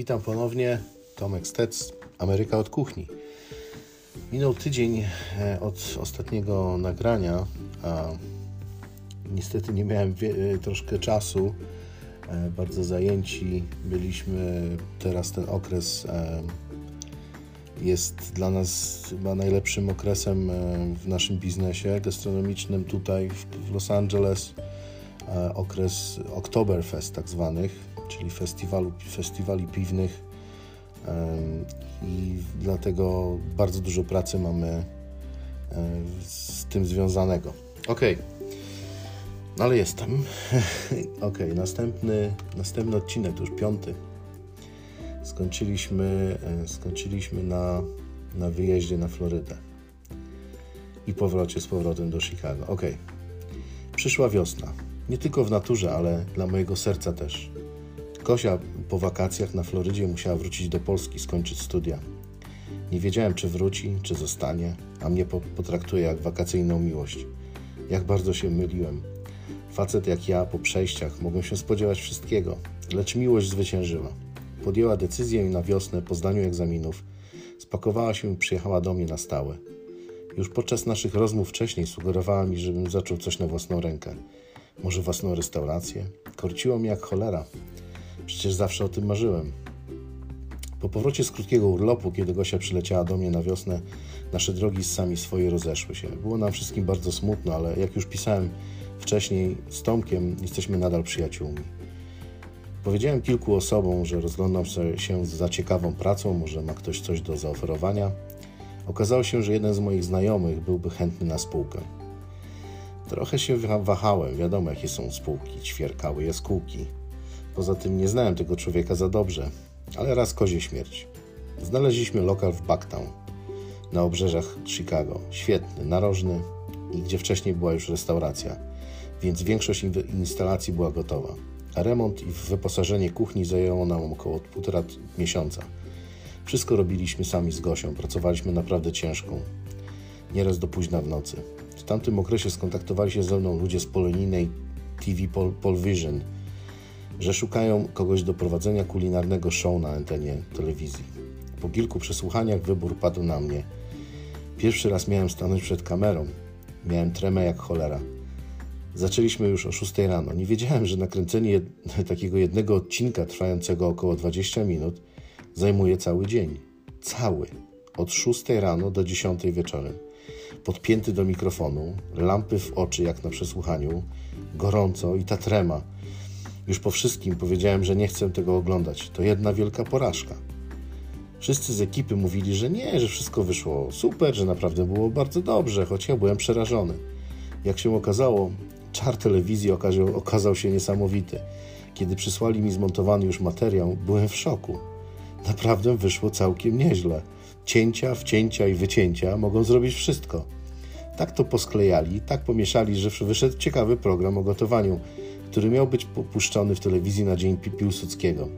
Witam ponownie, Tomek Stec, Ameryka od kuchni. Minął tydzień e, od ostatniego nagrania, a niestety nie miałem e, troszkę czasu. E, bardzo zajęci byliśmy. Teraz ten okres jest dla nas chyba najlepszym okresem w naszym biznesie gastronomicznym tutaj w Los Angeles. Okres Oktoberfest tak zwanych czyli festiwalu, festiwali piwnych i dlatego bardzo dużo pracy mamy z tym związanego. Ok, no ale jestem. ok, następny, następny odcinek, już piąty. Skończyliśmy, e, skończyliśmy na, na wyjeździe na Florydę i powrocie z powrotem do Chicago. Ok, przyszła wiosna. Nie tylko w naturze, ale dla mojego serca też. Kosia po wakacjach na Florydzie musiała wrócić do Polski, skończyć studia. Nie wiedziałem, czy wróci, czy zostanie, a mnie potraktuje jak wakacyjną miłość. Jak bardzo się myliłem. Facet jak ja po przejściach mogłem się spodziewać wszystkiego, lecz miłość zwyciężyła. Podjęła decyzję i na wiosnę, po zdaniu egzaminów, spakowała się i przyjechała do mnie na stałe. Już podczas naszych rozmów wcześniej sugerowała mi, żebym zaczął coś na własną rękę. Może własną restaurację? Korciło mi jak cholera. Przecież zawsze o tym marzyłem. Po powrocie z krótkiego urlopu, kiedy Gosia przyleciała do mnie na wiosnę, nasze drogi sami swoje rozeszły się. Było nam wszystkim bardzo smutno, ale jak już pisałem wcześniej z Tomkiem, jesteśmy nadal przyjaciółmi. Powiedziałem kilku osobom, że rozglądam się za ciekawą pracą, może ma ktoś coś do zaoferowania. Okazało się, że jeden z moich znajomych byłby chętny na spółkę. Trochę się wahałem, wiadomo jakie są spółki, ćwierkały jaskółki. Poza tym nie znałem tego człowieka za dobrze, ale raz kozie śmierć. Znaleźliśmy lokal w Bucktown, na obrzeżach Chicago. Świetny, narożny i gdzie wcześniej była już restauracja, więc większość instalacji była gotowa. A remont i wyposażenie kuchni zajęło nam około półtora miesiąca. Wszystko robiliśmy sami z Gosią, pracowaliśmy naprawdę ciężką, nieraz do późna w nocy. Tamtym okresie skontaktowali się ze mną ludzie z polonijnej TV Pol, Polvision, że szukają kogoś do prowadzenia kulinarnego show na antenie telewizji. Po kilku przesłuchaniach wybór padł na mnie. Pierwszy raz miałem stanąć przed kamerą. Miałem tremę jak cholera. Zaczęliśmy już o 6 rano. Nie wiedziałem, że nakręcenie jed takiego jednego odcinka trwającego około 20 minut zajmuje cały dzień. Cały. Od 6 rano do 10 wieczorem. Podpięty do mikrofonu, lampy w oczy jak na przesłuchaniu, gorąco i ta trema – już po wszystkim powiedziałem, że nie chcę tego oglądać. To jedna wielka porażka. Wszyscy z ekipy mówili, że nie, że wszystko wyszło super, że naprawdę było bardzo dobrze, choć ja byłem przerażony. Jak się okazało, czar telewizji okazał, okazał się niesamowity. Kiedy przysłali mi zmontowany już materiał, byłem w szoku. Naprawdę wyszło całkiem nieźle. Cięcia, wcięcia i wycięcia mogą zrobić wszystko. Tak to posklejali, tak pomieszali, że wyszedł ciekawy program o gotowaniu który miał być puszczony w telewizji na dzień Piłsudskiego.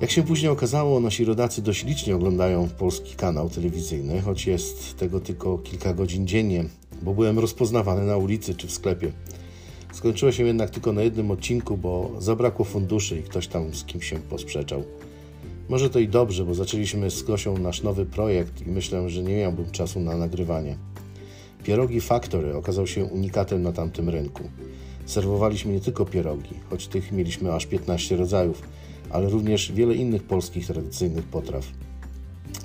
Jak się później okazało, nasi rodacy dość licznie oglądają polski kanał telewizyjny, choć jest tego tylko kilka godzin dziennie, bo byłem rozpoznawany na ulicy czy w sklepie. Skończyło się jednak tylko na jednym odcinku, bo zabrakło funduszy i ktoś tam z kimś się posprzeczał. Może to i dobrze, bo zaczęliśmy z Gosią nasz nowy projekt i myślę, że nie miałbym czasu na nagrywanie. Pierogi Factory okazał się unikatem na tamtym rynku. Serwowaliśmy nie tylko pierogi, choć tych mieliśmy aż 15 rodzajów, ale również wiele innych polskich tradycyjnych potraw.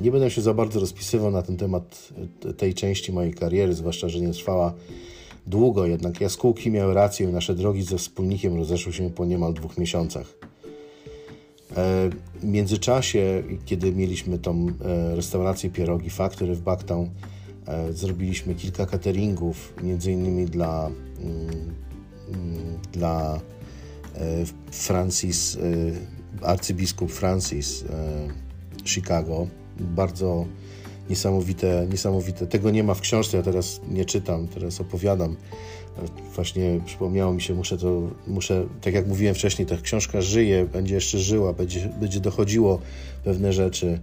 Nie będę się za bardzo rozpisywał na ten temat e, tej części mojej kariery, zwłaszcza, że nie trwała długo, jednak jaskółki miały rację i nasze drogi ze wspólnikiem rozeszły się po niemal dwóch miesiącach. E, w międzyczasie, kiedy mieliśmy tą e, restaurację Pierogi Factory w Bucktown, zrobiliśmy kilka cateringów, między innymi dla mm, dla e, Francis, e, arcybiskup Francis e, Chicago. Bardzo niesamowite, niesamowite. Tego nie ma w książce, ja teraz nie czytam, teraz opowiadam. Właśnie przypomniało mi się, muszę to, muszę, tak jak mówiłem wcześniej, ta książka żyje, będzie jeszcze żyła, będzie, będzie dochodziło pewne rzeczy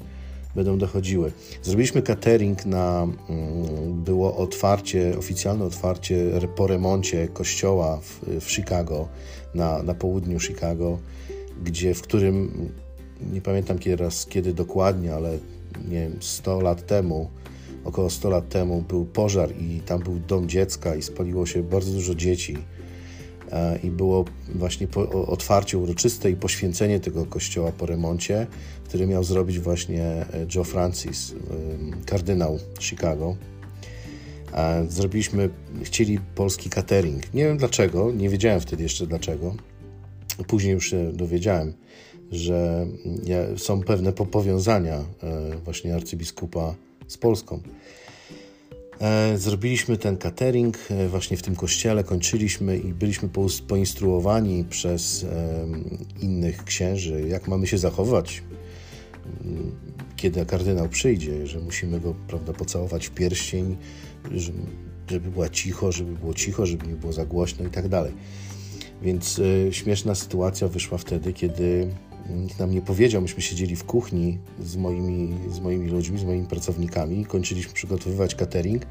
będą dochodziły. Zrobiliśmy catering na, mm, było otwarcie, oficjalne otwarcie po remoncie kościoła w, w Chicago, na, na południu Chicago, gdzie, w którym nie pamiętam kiedy, raz, kiedy dokładnie, ale nie wiem, 100 lat temu, około 100 lat temu był pożar i tam był dom dziecka i spaliło się bardzo dużo dzieci e, i było właśnie otwarcie uroczyste i poświęcenie tego kościoła po remoncie, który miał zrobić właśnie e, Joe Francis, kardynał Chicago. Zrobiliśmy, chcieli polski catering. Nie wiem dlaczego, nie wiedziałem wtedy jeszcze dlaczego. Później już się dowiedziałem, że są pewne powiązania e, właśnie arcybiskupa z Polską. E, zrobiliśmy ten catering e, właśnie w tym kościele, kończyliśmy i byliśmy poinstruowani przez innych księży, jak mamy się zachować, kiedy kardynał przyjdzie, że musimy go prawda, pocałować w pierścień, żeby była cicho, żeby było cicho, żeby nie było za głośno i tak dalej. Więc śmieszna sytuacja wyszła wtedy, kiedy nikt nam nie powiedział. Myśmy siedzieli w kuchni z moimi, z moimi ludźmi, z moimi pracownikami. Kończyliśmy przygotowywać catering,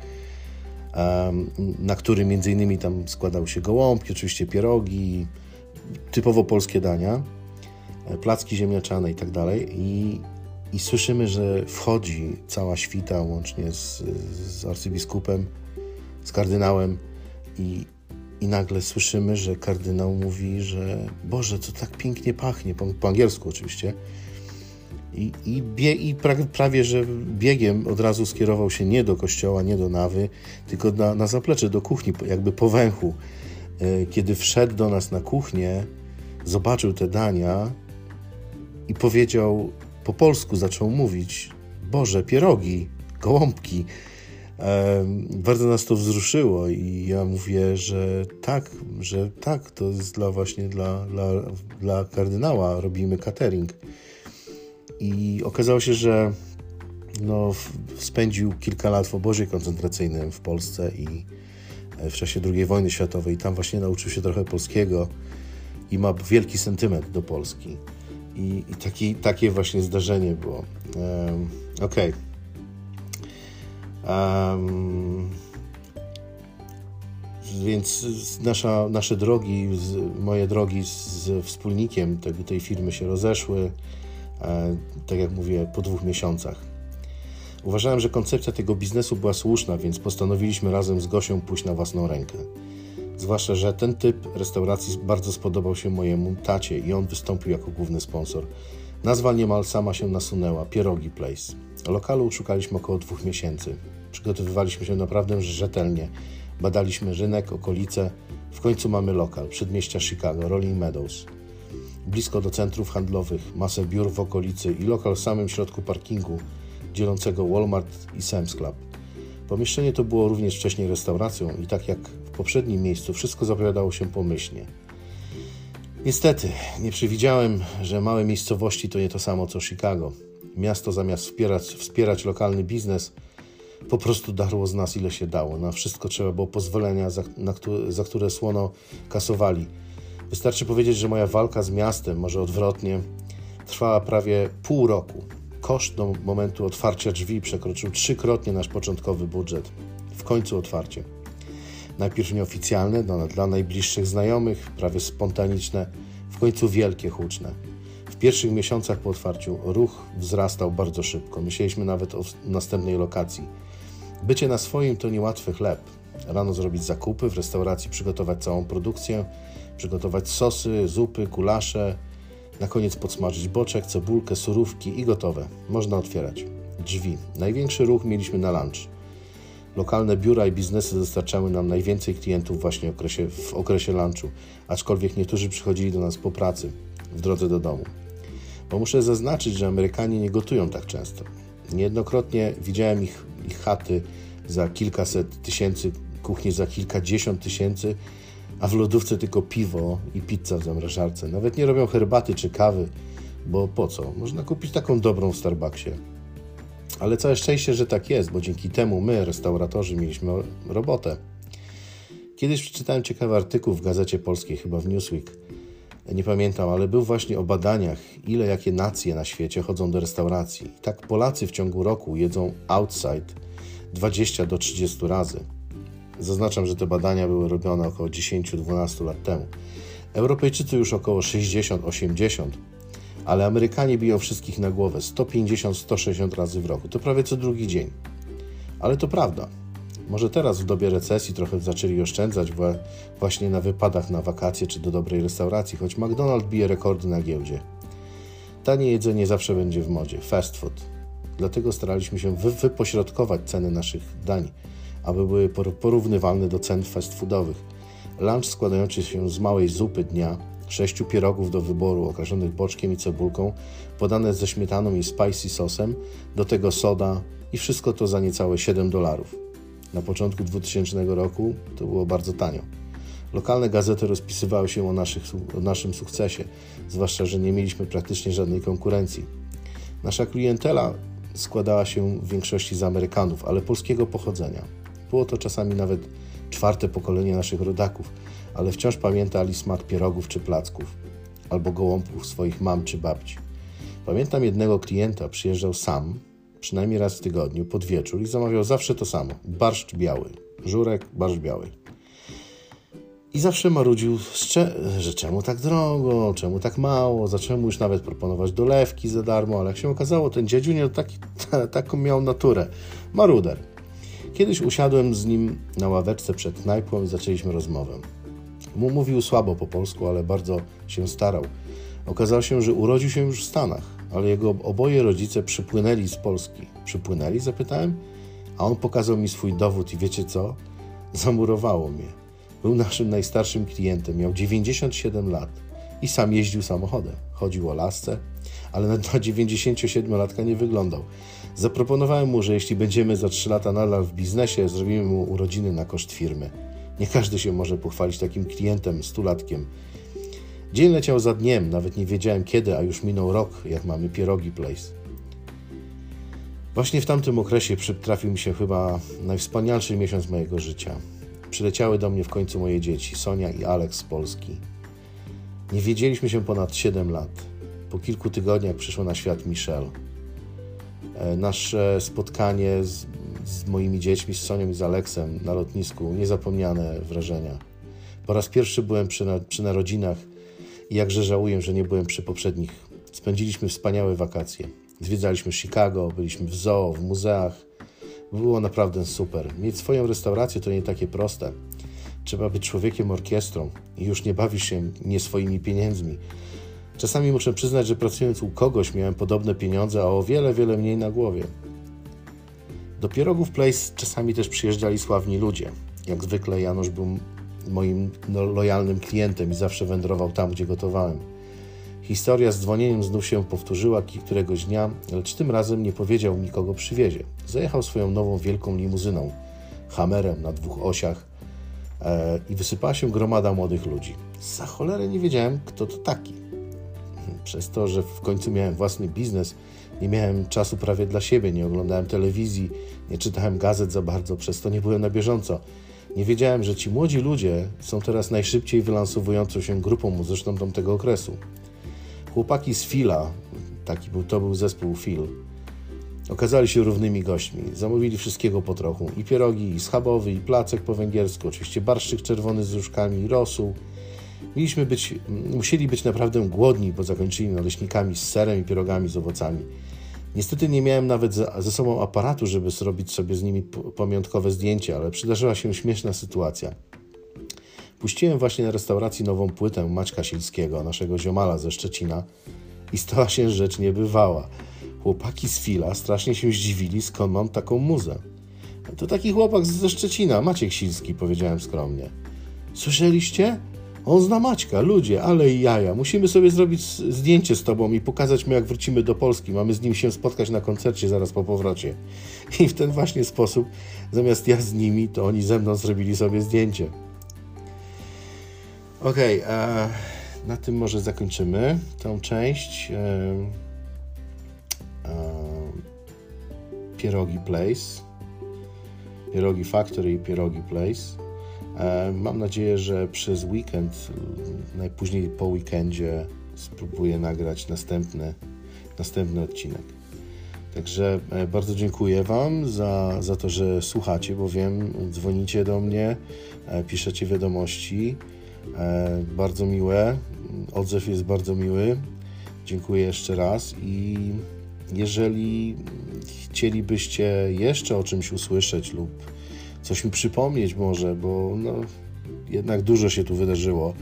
na który między innymi tam składał się gołąbki, oczywiście pierogi, typowo polskie dania, e, placki ziemniaczane i tak dalej. I, i słyszymy, że wchodzi cała świta łącznie z, z arcybiskupem, z kardynałem i, i nagle słyszymy, że kardynał mówi, że Boże, co tak pięknie pachnie, po, po angielsku oczywiście. I, i, bie, i prawie, prawie, że biegiem od razu skierował się nie do kościoła, nie do nawy, tylko na, na zaplecze, do kuchni, jakby po węchu. E, kiedy wszedł do nas na kuchnię, zobaczył te dania i powiedział po polsku, zaczął mówić: Boże, pierogi, gołąbki. Bardzo nas to wzruszyło i ja mówię, że tak, że tak, to jest dla właśnie dla, dla, dla kardynała, robimy catering. I okazało się, że no, spędził kilka lat w obozie koncentracyjnym w Polsce i e, w czasie II wojny światowej. Tam właśnie nauczył się trochę polskiego i ma wielki sentyment do Polski. I, i taki, takie właśnie zdarzenie było. Um, Okej. Okay. Um, więc nasza, nasze drogi, moje drogi z wspólnikiem tej, tej firmy się rozeszły, e, tak jak mówię, po dwóch miesiącach. Uważałem, że koncepcja tego biznesu była słuszna, więc postanowiliśmy razem z Gosią pójść na własną rękę. Zwłaszcza, że ten typ restauracji bardzo spodobał się mojemu tacie i on wystąpił jako główny sponsor. Nazwa niemal sama się nasunęła Pierogi Place. Lokalu szukaliśmy około dwóch miesięcy. Przygotowywaliśmy się naprawdę rzetelnie. Badaliśmy rynek, okolice. W końcu mamy lokal, przedmieścia Chicago, Rolling Meadows. Blisko do centrów handlowych, masę biur w okolicy i lokal w samym środku parkingu dzielącego Walmart i Sam's Club. Pomieszczenie to było również wcześniej restauracją i tak jak poprzednim miejscu wszystko zapowiadało się pomyślnie. Niestety, nie przewidziałem, że małe miejscowości to nie to samo co Chicago. Miasto zamiast wspierać, wspierać lokalny biznes, po prostu darło z nas ile się dało. Na wszystko trzeba było pozwolenia, za, na, za które słono kasowali. Wystarczy powiedzieć, że moja walka z miastem, może odwrotnie, trwała prawie pół roku. Koszt do momentu otwarcia drzwi przekroczył trzykrotnie nasz początkowy budżet. W końcu otwarcie. Najpierw nieoficjalne, dla, dla najbliższych znajomych, prawie spontaniczne, w końcu wielkie, huczne. W pierwszych miesiącach po otwarciu ruch wzrastał bardzo szybko. Myśleliśmy nawet o następnej lokacji. Bycie na swoim to niełatwy chleb. Rano zrobić zakupy, w restauracji przygotować całą produkcję, przygotować sosy, zupy, kulasze, na koniec podsmażyć boczek, cebulkę, surówki i gotowe. Można otwierać. Drzwi. Największy ruch mieliśmy na lunch. Lokalne biura i biznesy dostarczały nam najwięcej klientów właśnie w okresie, w okresie lunchu, aczkolwiek niektórzy przychodzili do nas po pracy, w drodze do domu. Bo muszę zaznaczyć, że Amerykanie nie gotują tak często. Niejednokrotnie widziałem ich, ich chaty za kilkaset tysięcy, kuchnie za kilkadziesiąt tysięcy, a w lodówce tylko piwo i pizza w zamrażarce. Nawet nie robią herbaty czy kawy, bo po co? Można kupić taką dobrą w Starbucksie. Ale całe szczęście, że tak jest, bo dzięki temu my, restauratorzy, mieliśmy robotę. Kiedyś przeczytałem ciekawy artykuł w Gazecie Polskiej, chyba w Newsweek. Nie pamiętam, ale był właśnie o badaniach, ile jakie nacje na świecie chodzą do restauracji. I tak Polacy w ciągu roku jedzą outside 20 do 30 razy. Zaznaczam, że te badania były robione około 10-12 lat temu. Europejczycy już około 60-80, ale Amerykanie biją wszystkich na głowę 150-160 razy w roku. To prawie co drugi dzień. Ale to prawda. Może teraz w dobie recesji trochę zaczęli oszczędzać właśnie na wypadach na wakacje czy do dobrej restauracji, choć McDonald's bije rekordy na giełdzie. Tanie jedzenie zawsze będzie w modzie, fast food. Dlatego staraliśmy się wy wypośrodkować ceny naszych dań, aby były porównywalne do cen fast foodowych. Lunch składający się z małej zupy dnia, sześciu pierogów do wyboru okraszonych boczkiem i cebulką, podane ze śmietaną i spicy sosem, do tego soda i wszystko to za niecałe 7 dolarów. Na początku 2000 roku to było bardzo tanio. Lokalne gazety rozpisywały się o, naszych, o naszym sukcesie, zwłaszcza, że nie mieliśmy praktycznie żadnej konkurencji. Nasza klientela składała się w większości z Amerykanów, ale polskiego pochodzenia. Było to czasami nawet czwarte pokolenie naszych rodaków, ale wciąż pamiętali smak pierogów czy placków, albo gołąbków swoich mam czy babci. Pamiętam jednego klienta, przyjeżdżał sam, przynajmniej raz w tygodniu, pod wieczór i zamawiał zawsze to samo: barszcz biały. Żurek, barszcz biały. I zawsze marudził, że czemu tak drogo, czemu tak mało, zacząłem już nawet proponować dolewki za darmo, ale jak się okazało, ten dziedziunię taki, taką miał naturę. Maruder. Kiedyś usiadłem z nim na ławeczce przed knajpą i zaczęliśmy rozmowę. Mówił słabo po polsku, ale bardzo się starał. Okazało się, że urodził się już w Stanach, ale jego oboje rodzice przypłynęli z Polski. Przypłynęli? Zapytałem. A on pokazał mi swój dowód i wiecie co? Zamurowało mnie. Był naszym najstarszym klientem, miał 97 lat i sam jeździł samochodem. Chodził o lasce, ale na 97-latka nie wyglądał. Zaproponowałem mu, że jeśli będziemy za 3 lata nadal w biznesie, zrobimy mu urodziny na koszt firmy. Nie każdy się może pochwalić takim klientem, stulatkiem. Dzień leciał za dniem, nawet nie wiedziałem kiedy, a już minął rok, jak mamy Pierogi Place. Właśnie w tamtym okresie przytrafił mi się chyba najwspanialszy miesiąc mojego życia. Przyleciały do mnie w końcu moje dzieci, Sonia i Alex z Polski. Nie wiedzieliśmy się ponad 7 lat. Po kilku tygodniach przyszło na świat Michelle. Nasze spotkanie z, moimi dziećmi, z Sonią i z Aleksem na lotnisku, niezapomniane wrażenia. Po raz pierwszy byłem przy, na, przy narodzinach i jakże żałuję, że nie byłem przy poprzednich. Spędziliśmy wspaniałe wakacje. Zwiedzaliśmy Chicago, byliśmy w zoo, w muzeach, było naprawdę super. Mieć swoją restaurację to nie takie proste. Trzeba być człowiekiem orkiestrą i już nie bawisz się nie swoimi pieniędzmi. Czasami muszę przyznać, że pracując u kogoś miałem podobne pieniądze, a o wiele, wiele mniej na głowie. Do Pierogów Place czasami też przyjeżdżali sławni ludzie. Jak zwykle Janusz był moim no, lojalnym klientem i zawsze wędrował tam, gdzie gotowałem. Historia z dzwonieniem znów się powtórzyła któregoś dnia, lecz tym razem nie powiedział mi, kogo przywiezie. Zajechał swoją nową wielką limuzyną, hamerem na dwóch osiach e, i wysypała się gromada młodych ludzi. Za cholerę nie wiedziałem, kto to taki. Przez to, że w końcu miałem własny biznes, nie miałem czasu prawie dla siebie, nie oglądałem telewizji, nie czytałem gazet za bardzo, przez to nie byłem na bieżąco. Nie wiedziałem, że ci młodzi ludzie są teraz najszybciej wylansowującą się grupą muzyczną tamtego okresu. Chłopaki z Fila, taki był, to był zespół Phil, okazali się równymi gośćmi. Zamówili wszystkiego po trochu. I pierogi, i schabowy, i placek po węgiersku, oczywiście barszczyk czerwony z różkami, i rosół. Mieliśmy być, musieli być naprawdę głodni po zakończeniu naleśnikami z serem i pierogami z owocami. Niestety nie miałem nawet ze sobą aparatu, żeby zrobić sobie z nimi pamiątkowe zdjęcie, ale przydarzyła się śmieszna sytuacja. Puściłem właśnie na restauracji nową płytę Maćka Silskiego, naszego ziomala ze Szczecina i stała się rzecz niebywała. Chłopaki z Fila strasznie się zdziwili, skąd mam taką muzę. To taki chłopak ze Szczecina, Maciek Silski, powiedziałem skromnie. Słyszeliście? On zna Maćka, ludzie, ale i jaja. Musimy sobie zrobić zdjęcie z tobą i pokazać mu, jak wrócimy do Polski. Mamy z nim się spotkać na koncercie zaraz po powrocie. I w ten właśnie sposób, zamiast ja z nimi, to oni ze mną zrobili sobie zdjęcie. Ok, na tym może zakończymy tą część. Pierogi Place. Pierogi Factory i Pierogi Place. E, mam nadzieję, że przez weekend, najpóźniej po weekendzie, spróbuję nagrać następny, następny odcinek. Także bardzo dziękuję Wam za, za to, że słuchacie, bo wiem, dzwonicie do mnie, piszecie wiadomości. E, bardzo miłe. Odzew jest bardzo miły. Dziękuję jeszcze raz i jeżeli chcielibyście jeszcze o czymś usłyszeć lub coś mi przypomnieć może, bo no, jednak dużo się tu wydarzyło.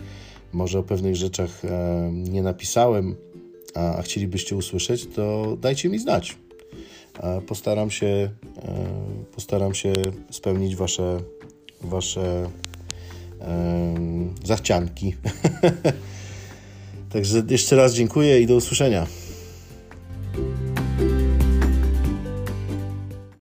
Może o pewnych rzeczach e, nie napisałem, a, chcielibyście usłyszeć, to dajcie mi znać. Postaram się, e, postaram się spełnić Wasze, wasze e, zachcianki. Także jeszcze raz dziękuję i do usłyszenia.